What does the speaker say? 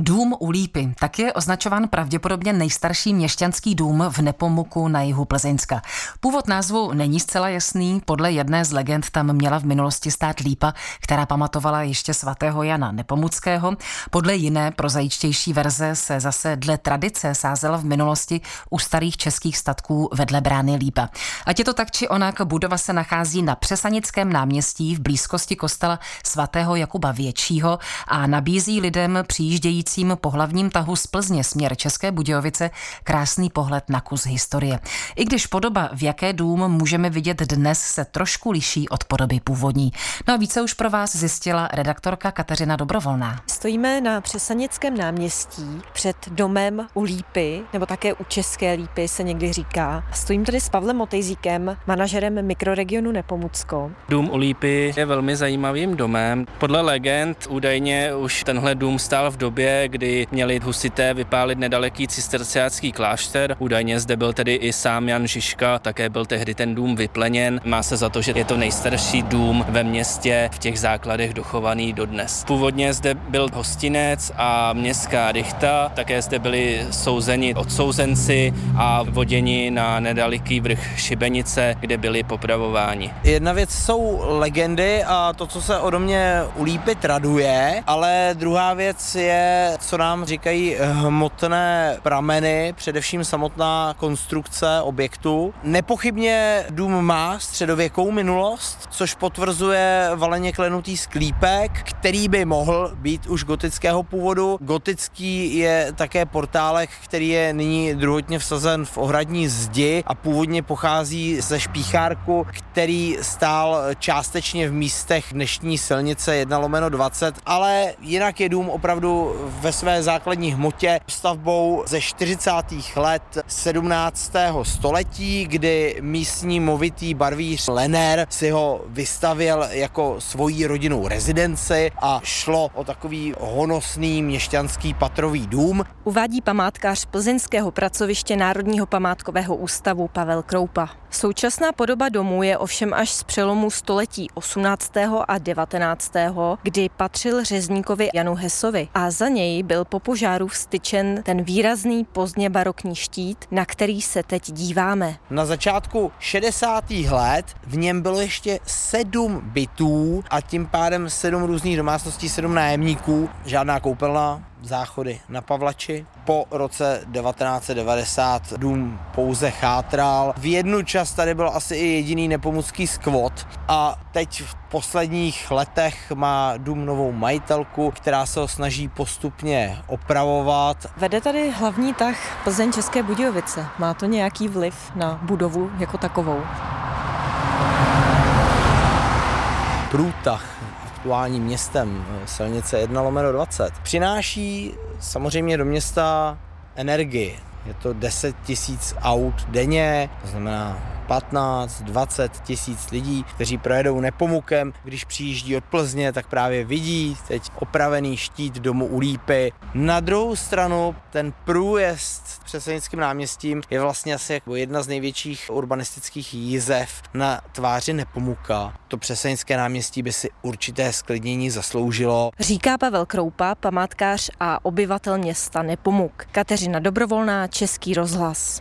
Dům u Lípy tak je označován pravděpodobně nejstarší měšťanský dům v Nepomuku na jihu Plzeňska. Původ názvu není zcela jasný, podle jedné z legend tam měla v minulosti stát lípa, která pamatovala ještě svatého Jana Nepomuckého. Podle jiné prozajíčtější verze se zase dle tradice sázela v minulosti u starých českých statků vedle brány Lípa. Ať je to tak či onak, budova se nachází na Přesanickém náměstí v blízkosti kostela svatého Jakuba Většího a nabízí lidem přijíždějí následujícím pohlavním tahu z Plzně směr České Budějovice krásný pohled na kus historie. I když podoba, v jaké dům můžeme vidět dnes, se trošku liší od podoby původní. No a více už pro vás zjistila redaktorka Kateřina Dobrovolná. Stojíme na Přesanickém náměstí před domem u Lípy, nebo také u České Lípy se někdy říká. Stojím tady s Pavlem Motejzíkem, manažerem mikroregionu Nepomucko. Dům u Lípy je velmi zajímavým domem. Podle legend údajně už tenhle dům stál v době, kdy měli husité vypálit nedaleký cisterciácký klášter. Údajně zde byl tedy i sám Jan Žižka, také byl tehdy ten dům vypleněn. Má se za to, že je to nejstarší dům ve městě v těch základech dochovaný dodnes. Původně zde byl hostinec a městská rychta, také zde byli souzeni odsouzenci a voděni na nedaleký vrch Šibenice, kde byli popravováni. Jedna věc jsou legendy a to, co se o domě ulípy traduje, ale druhá věc je co nám říkají hmotné prameny, především samotná konstrukce objektu. Nepochybně dům má středověkou minulost, což potvrzuje valeně klenutý sklípek, který by mohl být už gotického původu. Gotický je také portálek, který je nyní druhotně vsazen v ohradní zdi a původně pochází ze špíchárku, který stál částečně v místech dnešní silnice 1 lomeno 20, ale jinak je dům opravdu ve své základní hmotě stavbou ze 40. let 17. století, kdy místní movitý barvíř Lener si ho vystavil jako svoji rodinnou rezidenci a šlo o takový honosný měšťanský patrový dům. Uvádí památkář plzeňského pracoviště Národního památkového ústavu Pavel Kroupa. Současná podoba domu je ovšem až z přelomu století 18. a 19., kdy patřil řezníkovi Janu Hesovi a za něj byl po požáru vstyčen ten výrazný pozdně barokní štít, na který se teď díváme. Na začátku 60. let v něm bylo ještě sedm bytů a tím pádem sedm různých domácností, sedm nájemníků, žádná koupelna, záchody na Pavlači. Po roce 1990 dům pouze chátral. V jednu čas tady byl asi i jediný nepomucký skvot a teď v posledních letech má dům novou majitelku, která se ho snaží postupně opravovat. Vede tady hlavní tah Plzeň České Budějovice. Má to nějaký vliv na budovu jako takovou? Průtah aktuálním městem eh, silnice 1 lomeno 20 přináší samozřejmě do města energii. Je to 10 tisíc aut denně, to znamená 15, 20 tisíc lidí, kteří projedou Nepomukem. Když přijíždí od Plzně, tak právě vidí teď opravený štít domu u Lípy. Na druhou stranu ten průjezd Přesenickým náměstím je vlastně asi jako jedna z největších urbanistických jízev na tváři Nepomuka. To Přesenické náměstí by si určité sklidnění zasloužilo. Říká Pavel Kroupa, památkář a obyvatel města Nepomuk. Kateřina Dobrovolná, Český rozhlas.